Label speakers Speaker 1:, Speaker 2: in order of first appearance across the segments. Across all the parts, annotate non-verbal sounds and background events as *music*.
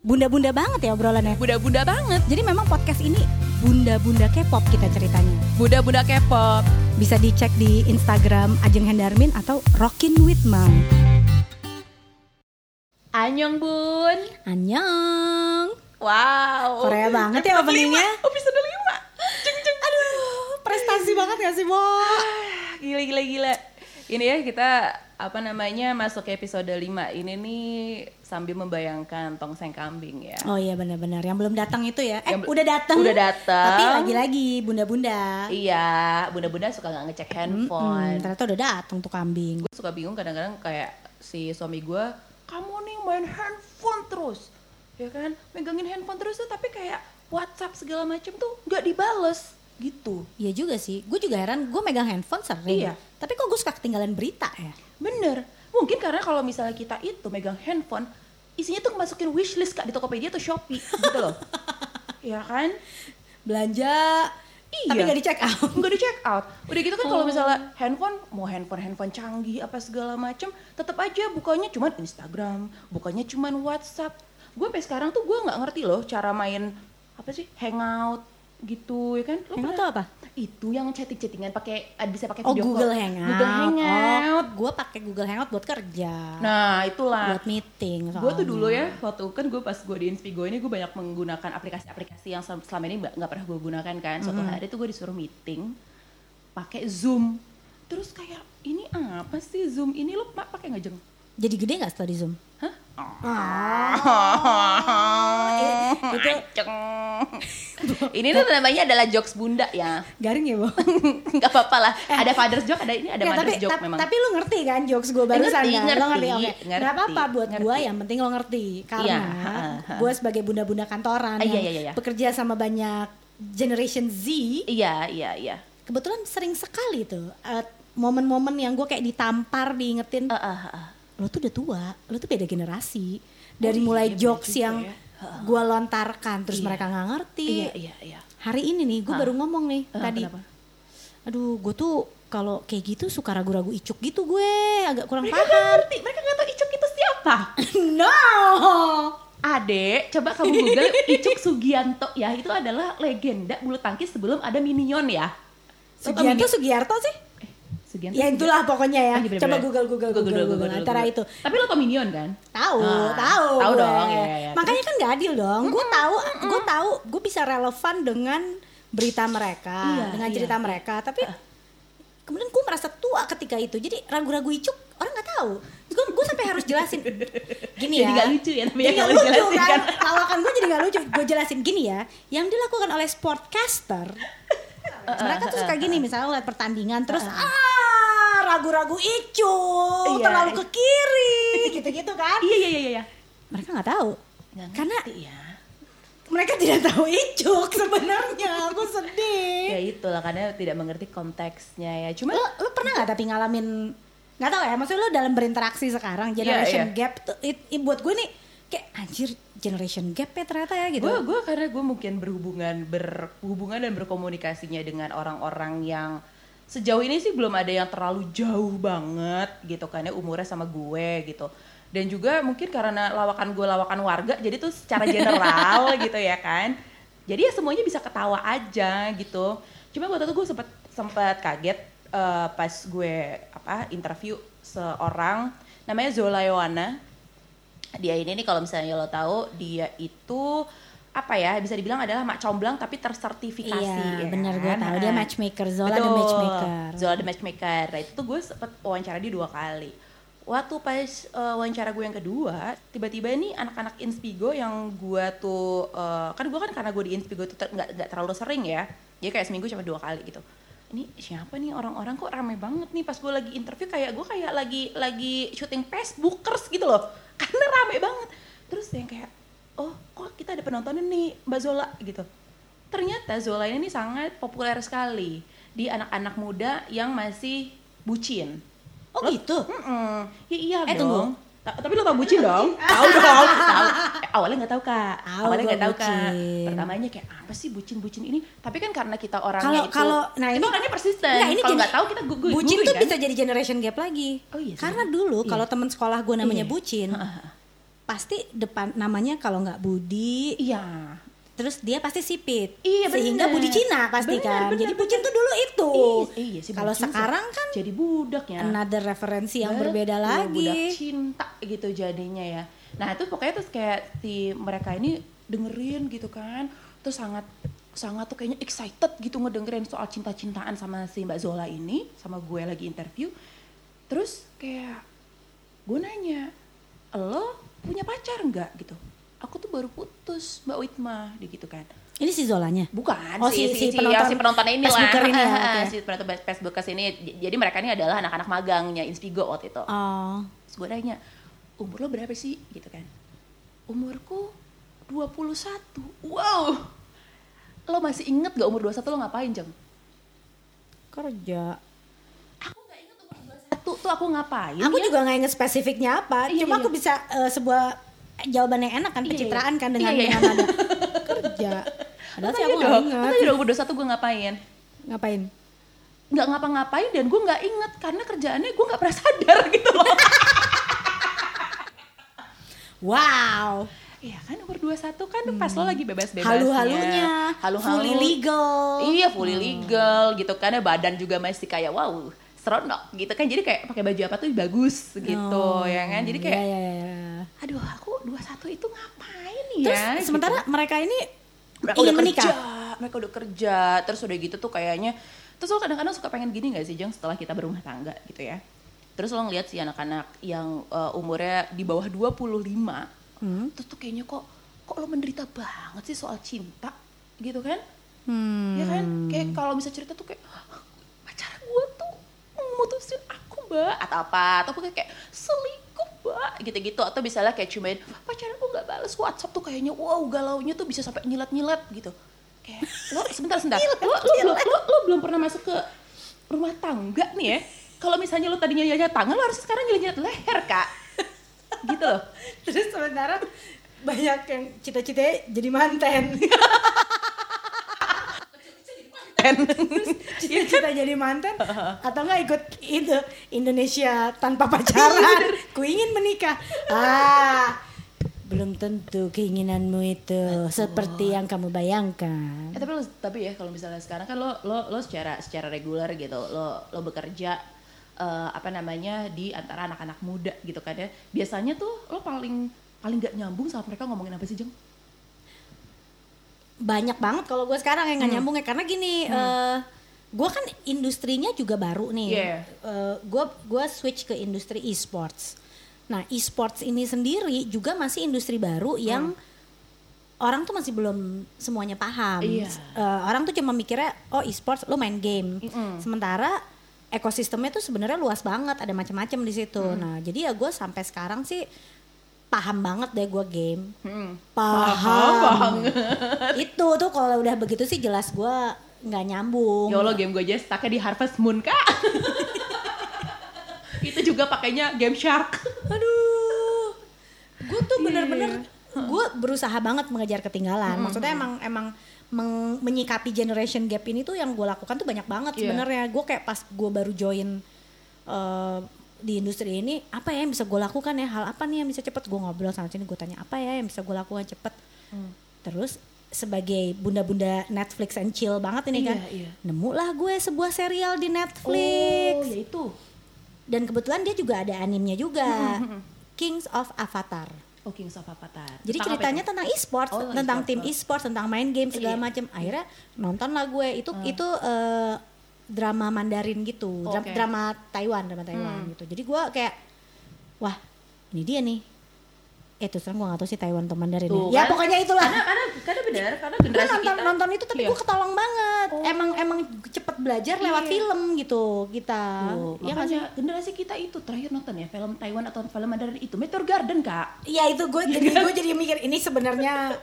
Speaker 1: Bunda-bunda banget ya obrolannya.
Speaker 2: Bunda-bunda banget.
Speaker 1: Jadi memang podcast ini bunda-bunda K-pop kita ceritanya.
Speaker 2: Bunda-bunda K-pop.
Speaker 1: Bisa dicek di Instagram Ajeng Hendarmin atau Rockin with Mom.
Speaker 2: Anyong bun.
Speaker 1: Annyeong.
Speaker 2: Wow.
Speaker 1: Korea banget ya openingnya.
Speaker 2: Episode 5. Jeng jeng.
Speaker 1: Aduh, prestasi banget gak sih, Bo?
Speaker 2: Gila gila gila. Ini ya kita apa namanya masuk ke episode 5 ini nih sambil membayangkan tongseng kambing ya.
Speaker 1: Oh iya benar-benar yang belum datang itu ya. Eh
Speaker 2: Yang
Speaker 1: udah datang.
Speaker 2: udah datang.
Speaker 1: Tapi lagi-lagi bunda-bunda.
Speaker 2: Iya, bunda-bunda suka nggak ngecek
Speaker 1: Hmm,
Speaker 2: handphone.
Speaker 1: ternyata udah datang tuh kambing.
Speaker 2: Gue suka bingung kadang-kadang kayak si suami gue, kamu nih main handphone terus, ya kan? Megangin handphone terus tuh, tapi kayak WhatsApp segala macem tuh nggak dibales gitu.
Speaker 1: Iya juga sih. Gue juga heran. Gue megang handphone sering.
Speaker 2: Iya.
Speaker 1: Tapi kok gue suka ketinggalan berita ya?
Speaker 2: Bener. Mungkin karena kalau misalnya kita itu megang handphone, isinya tuh masukin wishlist kak di Tokopedia atau Shopee gitu loh. *laughs* ya kan?
Speaker 1: Belanja.
Speaker 2: Iya.
Speaker 1: Tapi gak di check out. *laughs*
Speaker 2: Nggak di check out. Udah gitu kan kalau
Speaker 1: Oh.
Speaker 2: misalnya handphone, mau handphone handphone canggih apa segala macem, tetap aja bukanya cuman Instagram, bukanya cuman WhatsApp. Gue sampai sekarang tuh gue nggak ngerti loh cara main apa sih hangout gitu ya kan? Lo
Speaker 1: Hangout
Speaker 2: pernah-
Speaker 1: tuh apa?
Speaker 2: Itu yang chatting-chattingan pakai ah, bisa pakai
Speaker 1: Oh
Speaker 2: video
Speaker 1: Google
Speaker 2: call.
Speaker 1: Hangout.
Speaker 2: Google Hangout.
Speaker 1: Oh, gue pakai Google Hangout buat kerja.
Speaker 2: Nah itulah.
Speaker 1: buat meeting.
Speaker 2: gue tuh dulu ya waktu kan gue pas gue di Inspigo ini gue banyak menggunakan aplikasi-aplikasi yang sel- selama ini nggak pernah gue gunakan kan suatu hari tuh gue disuruh meeting pakai zoom terus kayak ini apa sih zoom ini lo pakai nggak jeng
Speaker 1: Jadi gede nggak setelah di zoom?
Speaker 2: Hah?
Speaker 1: Eh, itu
Speaker 2: Aceng. ini tuh namanya adalah jokes bunda ya
Speaker 1: garing ya, Bo?
Speaker 2: nggak apa-apa lah ada father's joke ada ini ada
Speaker 1: Ya,
Speaker 2: mother's
Speaker 1: tapi,
Speaker 2: joke
Speaker 1: tap-
Speaker 2: memang
Speaker 1: tapi lu ngerti kan jokes gue barusan
Speaker 2: Ngerti,
Speaker 1: kan? Lo
Speaker 2: ngerti,
Speaker 1: oke.
Speaker 2: ngerti,
Speaker 1: Gak apa-apa buat
Speaker 2: ngerti.
Speaker 1: gue yang penting lo ngerti. Karena
Speaker 2: Iya, ha, ha.
Speaker 1: gue sebagai bunda-bunda kantoran
Speaker 2: Ah, iya,
Speaker 1: yang
Speaker 2: iya, iya.
Speaker 1: bekerja sama banyak generation Z,
Speaker 2: iya iya iya
Speaker 1: kebetulan sering sekali tuh eh, momen-momen yang gue kayak ditampar diingetin
Speaker 2: Ah, ah, ah.
Speaker 1: Lo tuh udah tua, lo tuh beda generasi. Dari
Speaker 2: iya,
Speaker 1: mulai
Speaker 2: bener
Speaker 1: jokes yang
Speaker 2: ya.
Speaker 1: gue lontarkan, terus
Speaker 2: Iya.
Speaker 1: mereka nggak ngerti.
Speaker 2: iya iya iya
Speaker 1: Hari ini nih, gue baru ngomong nih
Speaker 2: Ah,
Speaker 1: tadi.
Speaker 2: kenapa?
Speaker 1: Aduh, gue tuh kalau kayak gitu suka ragu-ragu icuk gitu gue, agak kurang
Speaker 2: mereka
Speaker 1: paham.
Speaker 2: ngerti mereka nggak tahu icuk itu siapa *laughs*
Speaker 1: no.
Speaker 2: Ade, coba kamu google Icuk Sugianto ya itu adalah legenda bulu tangkis sebelum ada Minion ya.
Speaker 1: Sugianto? Sugiarto sih?
Speaker 2: Sugianto.
Speaker 1: Ya itulah pokoknya ya.
Speaker 2: Oh.
Speaker 1: Coba Google Google Google Google,
Speaker 2: Google,
Speaker 1: antara
Speaker 2: Google.
Speaker 1: itu.
Speaker 2: Tapi lo tau Minion kan?
Speaker 1: Tahu,
Speaker 2: Ah,
Speaker 1: tahu.
Speaker 2: tahu dong, ya, ya, ya.
Speaker 1: Makanya kan gak adil dong. Gue tahu, gue tahu, gue bisa relevan dengan berita mereka,
Speaker 2: Iya,
Speaker 1: dengan
Speaker 2: iya,
Speaker 1: cerita mereka. Tapi kemudian gue merasa tua ketika itu. Jadi ragu-ragu icuk orang nggak tahu. Gue gue sampai harus jelasin. Gini
Speaker 2: Jadi
Speaker 1: ya.
Speaker 2: nggak lucu ya, tapi
Speaker 1: Jadi
Speaker 2: ya kalau
Speaker 1: lucu
Speaker 2: jelasin
Speaker 1: kan.
Speaker 2: kan.
Speaker 1: Lawakan gue jadi nggak lucu. Gue jelasin gini ya. Yang dilakukan oleh sportcaster. Mereka tuh suka gini misalnya lihat pertandingan terus ah ragu-ragu icuk
Speaker 2: Iya.
Speaker 1: terlalu ke kiri *laughs* gitu-gitu kan
Speaker 2: Iya iya iya iya.
Speaker 1: mereka nggak tahu
Speaker 2: Nggak
Speaker 1: karena
Speaker 2: ngerti ya.
Speaker 1: mereka tidak tahu icuk *laughs* sebenarnya aku sedih
Speaker 2: Ya itulah karena tidak mengerti konteksnya ya. Cuma
Speaker 1: lo, lo pernah nggak tapi ngalamin nggak tahu ya maksudnya lo dalam berinteraksi sekarang generation
Speaker 2: iya.
Speaker 1: gap tuh it- it- buat gue nih kayak anjir generation gap ya ternyata ya gitu.
Speaker 2: Gue karena gue mungkin berhubungan berhubungan dan berkomunikasinya dengan orang-orang yang sejauh ini sih belum ada yang terlalu jauh banget gitu kan ya umurnya sama gue gitu. Dan juga mungkin karena lawakan gue lawakan warga jadi tuh secara general *laughs* gitu ya kan. Jadi ya semuanya bisa ketawa aja gitu. Cuma waktu itu gue sempat sempat kaget eh, pas gue apa interview seorang namanya Zola Yowana dia ini nih kalau misalnya lo tahu dia itu apa ya bisa dibilang adalah mak comblang tapi tersertifikasi
Speaker 1: Iya,
Speaker 2: ya
Speaker 1: benar gue
Speaker 2: kan?
Speaker 1: tahu. Dia matchmaker Zola the
Speaker 2: betul.
Speaker 1: matchmaker.
Speaker 2: Zola the matchmaker. Nah, itu tuh gue sempet wawancara dia dua kali. Waktu pas eh, wawancara gue yang kedua tiba-tiba nih anak-anak Inspigo yang gue tuh eh, kan gue kan karena gue di Inspigo tuh nggak nggak terlalu sering ya. Jadi kayak seminggu cuma dua kali gitu. Ini siapa nih orang-orang? Kok rame banget nih pas gue lagi interview? Kayak gue kayak lagi lagi syuting Facebookers gitu loh karena rame banget. Terus yang kayak oh kok kita ada penontonnya nih Mbak Zola? Gitu. Ternyata Zola ini nih sangat populer sekali di anak-anak muda yang masih bucin.
Speaker 1: Oh
Speaker 2: Lo-
Speaker 1: gitu?
Speaker 2: Mm-mm. Ya iya
Speaker 1: Eh,
Speaker 2: dong. Ta- tapi lo tau bucin dong? tahu dong, tahu. Eh, awalnya nggak tahu kak. Awalnya nggak tahu kak.
Speaker 1: bucin.
Speaker 2: Pertamanya kayak apa sih bucin-bucin ini? Tapi kan karena kita orangnya
Speaker 1: Kalau
Speaker 2: itu,
Speaker 1: kalau nah
Speaker 2: itu
Speaker 1: ini
Speaker 2: orangnya persisten.
Speaker 1: Ini
Speaker 2: Kalau nggak tahu kita gugup.
Speaker 1: bucin tuh bisa jadi generation gap lagi.
Speaker 2: Oh iya.
Speaker 1: Karena dulu
Speaker 2: Iya.
Speaker 1: kalau teman sekolah gue namanya
Speaker 2: Iya.
Speaker 1: bucin, *laughs* pasti depan namanya kalau nggak Budi
Speaker 2: Iya.
Speaker 1: Terus dia pasti sipit
Speaker 2: Iya,
Speaker 1: sehingga
Speaker 2: bener.
Speaker 1: Budi Cina pasti
Speaker 2: Bener,
Speaker 1: kan
Speaker 2: bener,
Speaker 1: jadi
Speaker 2: bener.
Speaker 1: bucin tuh dulu itu
Speaker 2: Iya, iya sih,
Speaker 1: kalau sekarang kan
Speaker 2: jadi budak ya.
Speaker 1: another referensi yang
Speaker 2: Betul,
Speaker 1: berbeda
Speaker 2: budak
Speaker 1: lagi
Speaker 2: cinta gitu jadinya ya. Nah itu pokoknya terus kayak si mereka ini dengerin gitu kan, terus sangat sangat tuh kayaknya excited gitu ngedengerin soal cinta-cintaan sama si Mbak Zola ini, sama gue lagi interview. Terus kayak gue nanya, lo punya pacar nggak gitu? Aku tuh baru putus Mbak Witma, gitu kan.
Speaker 1: ini si Zolanya
Speaker 2: Bukan,
Speaker 1: Oh,
Speaker 2: si,
Speaker 1: si-
Speaker 2: si,
Speaker 1: si
Speaker 2: penonton, si penontonnya ini lah.
Speaker 1: Ini ya,
Speaker 2: si penonton Facebookers *laughs* ini. J- Jadi mereka ini adalah anak-anak magangnya Inspigo waktu itu.
Speaker 1: oh
Speaker 2: Terus gue nanya, umur lo berapa sih? Gitu kan. Umurku 21. Wow. Lo masih inget gak umur 21 lo ngapain, Jeng?
Speaker 1: kerja
Speaker 2: Aku gak inget umur 21 tuh aku ngapain
Speaker 1: aku
Speaker 2: ya?
Speaker 1: juga nggak inget spesifiknya apa
Speaker 2: Iya,
Speaker 1: cuma
Speaker 2: iya.
Speaker 1: aku bisa eh, sebuah jawaban yang enak kan
Speaker 2: Iya,
Speaker 1: pencitraan
Speaker 2: iya.
Speaker 1: kan dengan
Speaker 2: Iya, iya.
Speaker 1: dengan nada *laughs* kerja padahal sih aku nggak inget
Speaker 2: tanya dong umur 21 gue ngapain?
Speaker 1: ngapain
Speaker 2: Nggak ngapa-ngapain dan gue nggak inget karena kerjaannya gue nggak pernah sadar *laughs* gitu loh.
Speaker 1: wow
Speaker 2: Iya kan umur 21 kan pas lo lagi bebas-bebasnya.
Speaker 1: halu-halunya
Speaker 2: Halu-halu.
Speaker 1: fully legal
Speaker 2: Iya fully legal gitu kan ya badan juga masih kayak wow seronok gitu kan jadi kayak pakai baju apa tuh bagus gitu
Speaker 1: Oh,
Speaker 2: ya kan jadi kayak
Speaker 1: ya, ya, ya.
Speaker 2: aduh aku 21 itu ngapain
Speaker 1: terus
Speaker 2: ya
Speaker 1: sementara
Speaker 2: gitu.
Speaker 1: mereka ini
Speaker 2: mereka
Speaker 1: ingin
Speaker 2: udah
Speaker 1: menikah
Speaker 2: kerja mereka udah kerja terus udah gitu tuh kayaknya terus lo kadang-kadang suka pengen gini gak sih Jeng setelah kita berumah tangga gitu ya terus lo ngeliat si anak-anak yang uh, umurnya di bawah 25
Speaker 1: Hmm.
Speaker 2: terus tuh kayaknya kok kok lo menderita banget sih soal cinta gitu kan
Speaker 1: Hmm.
Speaker 2: ya kan kayak kalau bisa cerita tuh kayak mutusin aku mbak atau apa atau kayak, kayak selingkuh mbak gitu-gitu atau misalnya kayak cuman pacar aku nggak balas WhatsApp tuh kayaknya wow galaunya tuh bisa sampai nyilat-nyilat gitu. Kayak lo sebentar sebentar. Lo, lo, belum lo, lo belum pernah masuk ke rumah tangga nih ya? Kalau misalnya lo tadinya nyilat tangan lo harus sekarang nyilat leher kak. Gitu loh.
Speaker 1: Terus sementara banyak yang cita-citanya jadi manten *laughs* cita-cita jadi manten *laughs* atau enggak ikut itu Indonesia tanpa pacaran. ku ingin menikah. Ah belum tentu keinginanmu itu seperti yang kamu bayangkan.
Speaker 2: Eh, tapi lo, tapi ya kalau misalnya sekarang kan lo lo lo secara secara reguler gitu lo lo bekerja eh, apa namanya di antara anak-anak muda gitu kan ya. Biasanya tuh lo paling paling gak nyambung sama mereka ngomongin apa sih jeng?
Speaker 1: Banyak banget kalau gue sekarang yang nggak nyambung ya. Karena gini eh gue kan industrinya juga baru nih.
Speaker 2: Iya.
Speaker 1: gue gue switch ke industri e-sports. Nah e-sports ini sendiri juga masih industri baru yang orang tuh masih belum semuanya paham.
Speaker 2: Iya.
Speaker 1: Eh, orang tuh cuma mikirnya oh e-sports lo main game.
Speaker 2: Mm-mm.
Speaker 1: sementara ekosistemnya tuh sebenarnya luas banget ada macam-macam di situ.
Speaker 2: Mm.
Speaker 1: nah jadi ya gue sampai sekarang sih paham banget deh gue game
Speaker 2: Hmm.
Speaker 1: paham, itu tuh kalau udah begitu sih jelas gue nggak nyambung
Speaker 2: Ya Allah game gue aja stucknya di Harvest Moon kak. *laughs* itu juga pakainya Game Shark.
Speaker 1: aduh gue tuh
Speaker 2: Iya.
Speaker 1: bener-bener gue berusaha banget mengejar ketinggalan
Speaker 2: Hmm.
Speaker 1: maksudnya emang emang meng- menyikapi generation gap ini tuh yang gue lakukan tuh banyak banget
Speaker 2: Iya.
Speaker 1: sebenarnya gue kayak pas gue baru join eh, di industri ini apa ya yang bisa gue lakukan ya? Hal apa nih yang bisa cepet? Gue ngobrol sama sini gue tanya apa ya yang bisa gue lakukan cepet?
Speaker 2: Hmm.
Speaker 1: terus sebagai bunda-bunda Netflix and chill banget ini kan
Speaker 2: Iya, iya.
Speaker 1: nemulah gue sebuah serial di Netflix.
Speaker 2: Oh, ya itu.
Speaker 1: dan kebetulan dia juga ada animenya juga. *laughs* Kings of Avatar.
Speaker 2: Oh Kings of Avatar.
Speaker 1: jadi
Speaker 2: Tentang
Speaker 1: ceritanya tentang e-sports
Speaker 2: Oh,
Speaker 1: tentang
Speaker 2: e-sports,
Speaker 1: tim e-sports tentang main game segala
Speaker 2: Iya.
Speaker 1: macam akhirnya nonton lah gue. Itu itu eh, drama Mandarin gitu Dra-
Speaker 2: Oke.
Speaker 1: drama Taiwan drama Taiwan
Speaker 2: Hmm.
Speaker 1: gitu jadi gue kayak wah ini dia nih eh terus terang gue gak tahu sih Taiwan atau Mandarin
Speaker 2: Tuh,
Speaker 1: ya. ya
Speaker 2: kan?
Speaker 1: pokoknya itulah
Speaker 2: Karena karena karena benar karena
Speaker 1: gue
Speaker 2: generasi
Speaker 1: nonton
Speaker 2: kita
Speaker 1: nonton itu tapi
Speaker 2: Iya.
Speaker 1: gue ketolong banget
Speaker 2: Oh.
Speaker 1: emang emang cepet belajar lewat
Speaker 2: Iya.
Speaker 1: film gitu kita
Speaker 2: Tuh,
Speaker 1: Iya sih?
Speaker 2: makanya generasi kita itu terakhir nonton ya film Taiwan atau film Mandarin itu Meteor Garden kak.
Speaker 1: Iya itu gue jadi gue jadi mikir ini sebenarnya *laughs*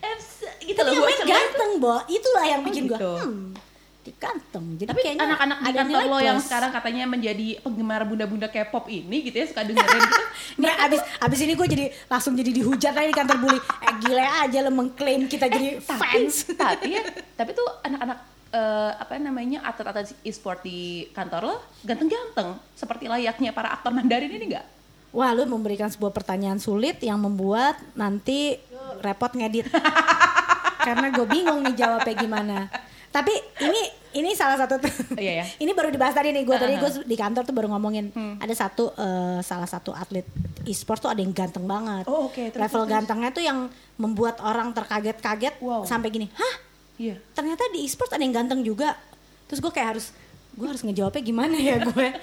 Speaker 2: Eps, gitu loh
Speaker 1: yang
Speaker 2: gue
Speaker 1: main ganteng bo itulah yang
Speaker 2: Oh,
Speaker 1: bikin gue
Speaker 2: gitu.
Speaker 1: hmm di ganteng jadi
Speaker 2: Tapi
Speaker 1: kayaknya
Speaker 2: anak-anak di kantor lo yang sekarang katanya menjadi penggemar bunda-bunda K-pop ini gitu ya suka dengerin gitu. *laughs*
Speaker 1: Nggak, abis abis ini gue jadi langsung jadi dihujat aja di kantor bully eh gila aja lo mengklaim kita jadi fans *laughs*
Speaker 2: tapi ya, tapi tuh anak-anak eh, apa namanya atlet-atlet e-sport di kantor lo ganteng-ganteng seperti layaknya para aktor Mandarin ini enggak?
Speaker 1: Wah, lu memberikan sebuah pertanyaan sulit yang membuat nanti repot ngedit. *laughs* Karena gue bingung nih jawabnya gimana. Tapi ini ini salah satu
Speaker 2: Iya, ya. *laughs*
Speaker 1: ini baru dibahas tadi nih gue tadi gue di kantor tuh baru ngomongin
Speaker 2: Hmm.
Speaker 1: ada satu eh, salah satu atlet e-sport tuh ada yang ganteng banget.
Speaker 2: Oh, oke. Terus,
Speaker 1: Level
Speaker 2: terus,
Speaker 1: gantengnya tuh yang membuat orang terkaget-kaget
Speaker 2: Wow.
Speaker 1: sampai gini, hah
Speaker 2: Iya.
Speaker 1: ternyata di e-sport ada yang ganteng juga. Terus gue kayak harus gue harus ngejawabnya gimana ya gue. *laughs*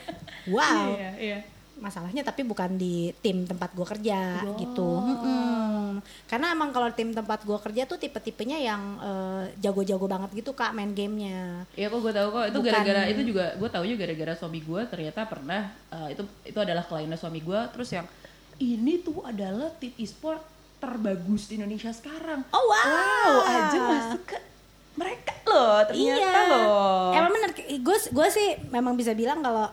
Speaker 1: Wow
Speaker 2: Iya, iya.
Speaker 1: Masalahnya tapi bukan di tim tempat gue kerja
Speaker 2: Oh.
Speaker 1: gitu Mm-mm. karena emang kalau tim tempat gue kerja tuh tipe-tipenya yang eh, jago-jago banget gitu kak main gamenya
Speaker 2: Iya kok gue tahu kok itu
Speaker 1: Bukan-
Speaker 2: gara-gara itu juga gue tahu juga gara-gara suami gue ternyata pernah eh, itu itu adalah kliennya suami gue terus yang ini tuh adalah tim e-sport terbagus di Indonesia sekarang.
Speaker 1: Oh, wow.
Speaker 2: Wow, aja masuk ke mereka loh ternyata
Speaker 1: iya
Speaker 2: loh.
Speaker 1: emang bener gue gue sih memang bisa bilang kalau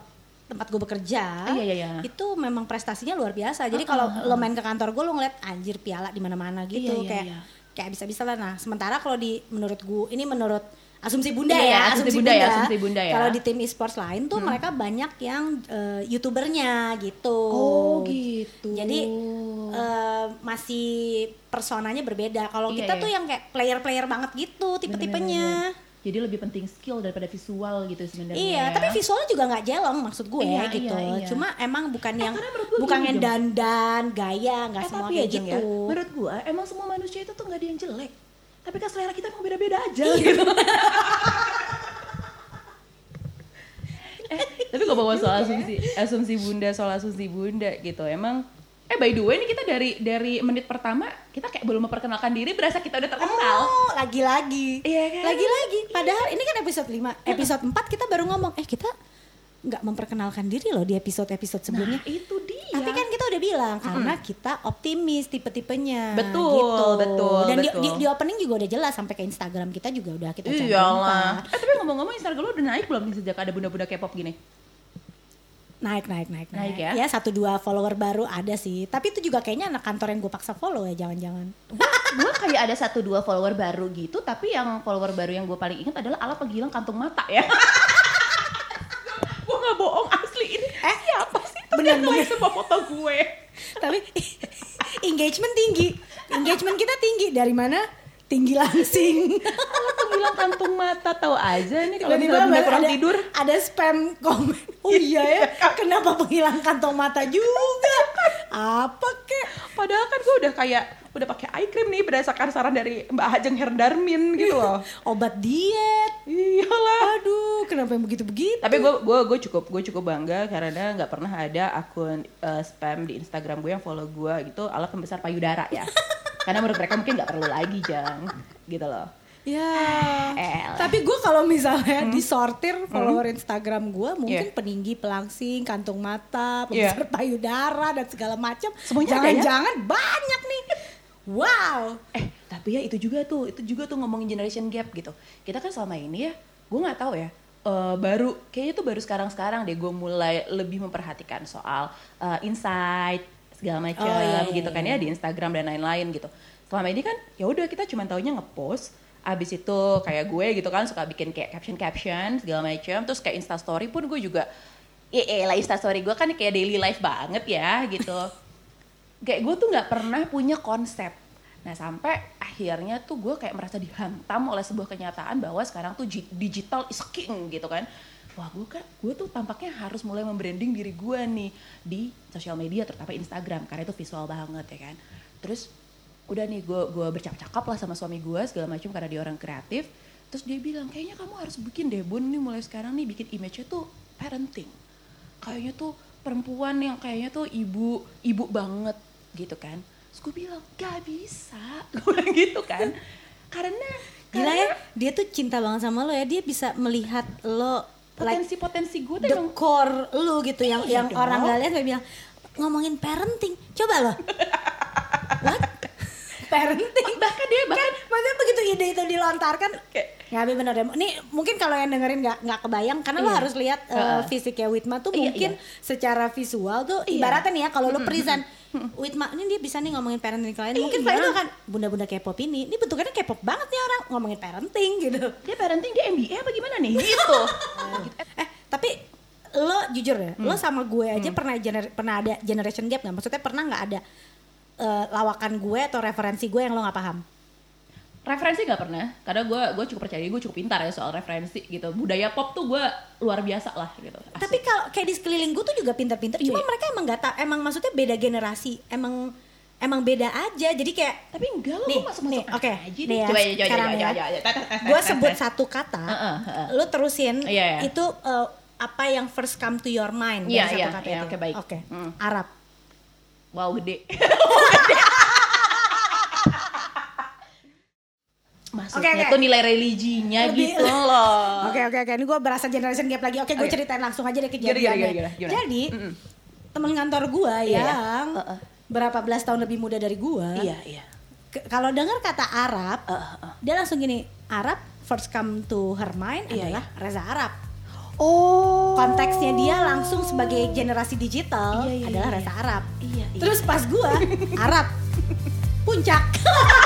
Speaker 1: tempat gue bekerja
Speaker 2: Iya, iya, iya.
Speaker 1: itu memang prestasinya luar biasa jadi kalau lo main ke kantor gue lo ngeliat anjir piala di mana-mana gitu
Speaker 2: Iya, iya,
Speaker 1: kayak
Speaker 2: iya.
Speaker 1: kayak bisa-bisa lah nah sementara kalau di menurut gue ini menurut asumsi bunda
Speaker 2: Iya,
Speaker 1: ya
Speaker 2: asumsi bunda ya, asumsi bunda ya.
Speaker 1: kalau di tim e-sports lain tuh mereka banyak yang eh, youtubernya gitu
Speaker 2: Oh, gitu.
Speaker 1: jadi eh, masih personanya berbeda kalau
Speaker 2: Iya,
Speaker 1: kita
Speaker 2: iya.
Speaker 1: tuh yang kayak player-player banget gitu tipe-tipenya
Speaker 2: Jadi lebih penting skill daripada visual gitu sebenarnya.
Speaker 1: Iya,
Speaker 2: ya.
Speaker 1: tapi visualnya juga nggak jelek maksud gue
Speaker 2: Iya,
Speaker 1: gitu.
Speaker 2: iya, iya.
Speaker 1: Cuma emang bukan yang
Speaker 2: menurut gue
Speaker 1: bukan yang
Speaker 2: Jeng.
Speaker 1: dandan, gaya, nggak
Speaker 2: Eh,
Speaker 1: semua
Speaker 2: tapi
Speaker 1: kayak
Speaker 2: ya,
Speaker 1: gitu.
Speaker 2: ya, menurut gua emang semua manusia itu tuh nggak ada yang jelek. Tapi kan selera kita emang beda-beda aja
Speaker 1: Iya.
Speaker 2: gitu. *laughs* eh, tapi ngomong soal asumsi asumsi bunda soal asumsi bunda gitu emang eh by the way nih kita dari dari menit pertama kita kayak belum memperkenalkan diri berasa kita udah terkenal
Speaker 1: Oh, lagi-lagi.
Speaker 2: Iya kan?
Speaker 1: Lagi-lagi. Padahal ini kan episode 5. Episode 4 kita baru ngomong, eh kita nggak memperkenalkan diri loh di episode-episode sebelumnya.
Speaker 2: nah itu dia
Speaker 1: Tapi kan kita udah bilang karena kita optimis tipe-tipenya.
Speaker 2: Betul,
Speaker 1: gitu.
Speaker 2: betul,
Speaker 1: Dan di-
Speaker 2: betul.
Speaker 1: Di, di opening juga udah jelas sampai ke Instagram kita juga udah kita
Speaker 2: Iyalah.
Speaker 1: cantumkan.
Speaker 2: Eh, tapi ngomong-ngomong Instagram lo udah naik belum nih sejak ada bunda-bunda K-pop gini?
Speaker 1: Naik, naik, naik,
Speaker 2: Naik ya?
Speaker 1: Ya satu dua follower baru ada sih. Tapi itu juga kayaknya anak kantor yang gue paksa follow ya, jangan-jangan.
Speaker 2: gue kayak ada satu dua follower baru gitu tapi yang follower baru yang gue paling ingat adalah ala penghilang kantung mata ya gue nggak bohong asli ini eh siapa sih
Speaker 1: bener, bener.
Speaker 2: semua foto gue
Speaker 1: Tapi *laughs* engagement tinggi. Engagement kita tinggi dari mana? Tinggi langsing. *laughs*
Speaker 2: ala penghilang kantung mata tahu aja nih kalau misalnya bunda kurang
Speaker 1: ada,
Speaker 2: tidur
Speaker 1: Ada spam komen. *laughs* Oh iya ya, kenapa penghilang kantong mata juga? Apa kek?
Speaker 2: padahal kan gue udah kayak udah pakai eye cream nih berdasarkan saran dari Mbak Hajeng Herdarmin gitu loh *laughs*
Speaker 1: Obat diet.
Speaker 2: iyalah
Speaker 1: Aduh, kenapa yang begitu-begitu?
Speaker 2: tapi gue gue gue cukup gue cukup bangga karena nggak pernah ada akun eh, spam di Instagram gue yang follow gue gitu ala pembesar payudara ya karena menurut mereka mungkin nggak perlu lagi jang gitu loh
Speaker 1: Ya.
Speaker 2: Elah.
Speaker 1: Tapi gue kalau misalnya
Speaker 2: Hmm.
Speaker 1: disortir follower Instagram gue mungkin
Speaker 2: Iya.
Speaker 1: peninggi pelangsing, kantung mata,
Speaker 2: Iya.
Speaker 1: pembesar payudara dan segala macam.
Speaker 2: Ya?
Speaker 1: Jangan-jangan banyak nih. Wow.
Speaker 2: eh tapi ya itu juga tuh itu juga tuh ngomongin generation gap gitu kita kan selama ini ya gue nggak tahu ya eh, baru kayaknya tuh baru sekarang-sekarang deh gue mulai lebih memperhatikan soal eh, insight segala macam
Speaker 1: Oh, iya, iya,
Speaker 2: gitu kan
Speaker 1: iya.
Speaker 2: ya di Instagram dan lain-lain gitu. Selama ini kan ya udah kita cuma taunya ngepost abis itu kayak gue gitu kan suka bikin kayak caption caption segala macam. Terus kayak insta story pun gue juga ya lah insta story gue kan kayak daily life banget ya gitu. *laughs* Kayak gue tuh nggak pernah punya konsep. Nah sampai akhirnya tuh gue kayak merasa dihantam oleh sebuah kenyataan bahwa sekarang tuh gi- digital is king gitu kan wah gue kan gue tuh tampaknya harus mulai membranding diri gue nih di sosial media terutama Instagram karena itu visual banget ya kan? Terus udah nih gue gue bercakap-cakap lah sama suami gue segala macam karena dia orang kreatif. Terus dia bilang kayaknya kamu harus bikin deh bun nih mulai sekarang nih bikin image-nya tuh parenting. Kayaknya tuh perempuan yang kayaknya tuh ibu ibu banget gitu kan. Terus gue bilang gak bisa. *laughs* Gue bilang gitu kan. Karena
Speaker 1: Gila
Speaker 2: karena
Speaker 1: ya, dia tuh cinta banget sama lo ya. Dia bisa melihat lo like
Speaker 2: potensi-potensi gue tuh
Speaker 1: the
Speaker 2: emang
Speaker 1: core lu gitu yang
Speaker 2: Iya
Speaker 1: yang
Speaker 2: dong.
Speaker 1: orang gak lihat bilang ngomongin parenting. Coba lo. *laughs* What? parenting.
Speaker 2: bahkan dia bahkan
Speaker 1: Kan maksudnya begitu ide itu dilontarkan
Speaker 2: Kayak-
Speaker 1: Ya tapi bener deh. Ini mungkin kalau yang dengerin nggak nggak kebayang karena lo
Speaker 2: Iya.
Speaker 1: harus lihat uh,
Speaker 2: Heeh.
Speaker 1: fisiknya Witma tuh
Speaker 2: Iya,
Speaker 1: mungkin secara visual tuh
Speaker 2: Iya.
Speaker 1: ibaratnya nih ya kalau lo present Witma ini dia bisa nih ngomongin parenting kalian. Mungkin
Speaker 2: Iya.
Speaker 1: itu akan bunda-bunda K-pop ini. Ini bentukannya K-pop banget nih orang ngomongin parenting gitu.
Speaker 2: dia parenting dia MBA apa gimana nih gitu *laughs*
Speaker 1: eh tapi lo jujur ya,
Speaker 2: Hmm.
Speaker 1: lo sama gue aja pernah gener- pernah ada generation gap nggak? Maksudnya pernah nggak ada eh, lawakan gue atau referensi gue yang lo nggak paham?
Speaker 2: Referensi nggak pernah karena gue gue cukup percaya diri, gue cukup pintar ya soal referensi gitu budaya pop tuh gue luar biasa lah gitu Asik.
Speaker 1: Tapi kalau kayak di sekeliling gue tuh juga pintar-pintar. Cuma
Speaker 2: Iya.
Speaker 1: mereka emang nggak ta- emang maksudnya beda generasi. Emang emang beda aja. Jadi kayak
Speaker 2: tapi enggak lo
Speaker 1: nih,
Speaker 2: masuk masuk
Speaker 1: nih, oke,
Speaker 2: aja
Speaker 1: nih
Speaker 2: deh
Speaker 1: ya,
Speaker 2: coba coba
Speaker 1: sekarang
Speaker 2: coba
Speaker 1: ya.
Speaker 2: coba tes,
Speaker 1: gue sebut satu kata,
Speaker 2: Heeh, heeh.
Speaker 1: lo terusin
Speaker 2: Iya, iya.
Speaker 1: itu eh, apa yang first come to your mind
Speaker 2: Iya,
Speaker 1: dari satu kata
Speaker 2: iya,
Speaker 1: itu.
Speaker 2: oke, baik.
Speaker 1: Oke.
Speaker 2: Hmm.
Speaker 1: Arab.
Speaker 2: wow gede *laughs* Maksudnya
Speaker 1: Oke, oke.
Speaker 2: tuh nilai religinya
Speaker 1: Lebih-
Speaker 2: gitu *laughs* loh.
Speaker 1: Oke oke oke ini gue berasa generation gap lagi. Oke gue
Speaker 2: Oke.
Speaker 1: ceritain langsung aja deh kejadiannya. Jadi
Speaker 2: Mm-mm.
Speaker 1: temen kantor gue
Speaker 2: Iya, ya.
Speaker 1: yang
Speaker 2: Heeh.
Speaker 1: berapa belas tahun lebih muda dari gue.
Speaker 2: Iya, iya.
Speaker 1: ke- kalau dengar kata Arab,
Speaker 2: Heeh, heeh.
Speaker 1: dia langsung gini, Arab first come to her mind
Speaker 2: Iya,
Speaker 1: adalah Reza Arab.
Speaker 2: Oh.
Speaker 1: Konteksnya dia langsung sebagai generasi digital
Speaker 2: Iya, iya,
Speaker 1: adalah
Speaker 2: iya,
Speaker 1: Reza
Speaker 2: iya.
Speaker 1: Arab.
Speaker 2: Iya, iya.
Speaker 1: Terus pas gua *laughs* Arab puncak. *laughs*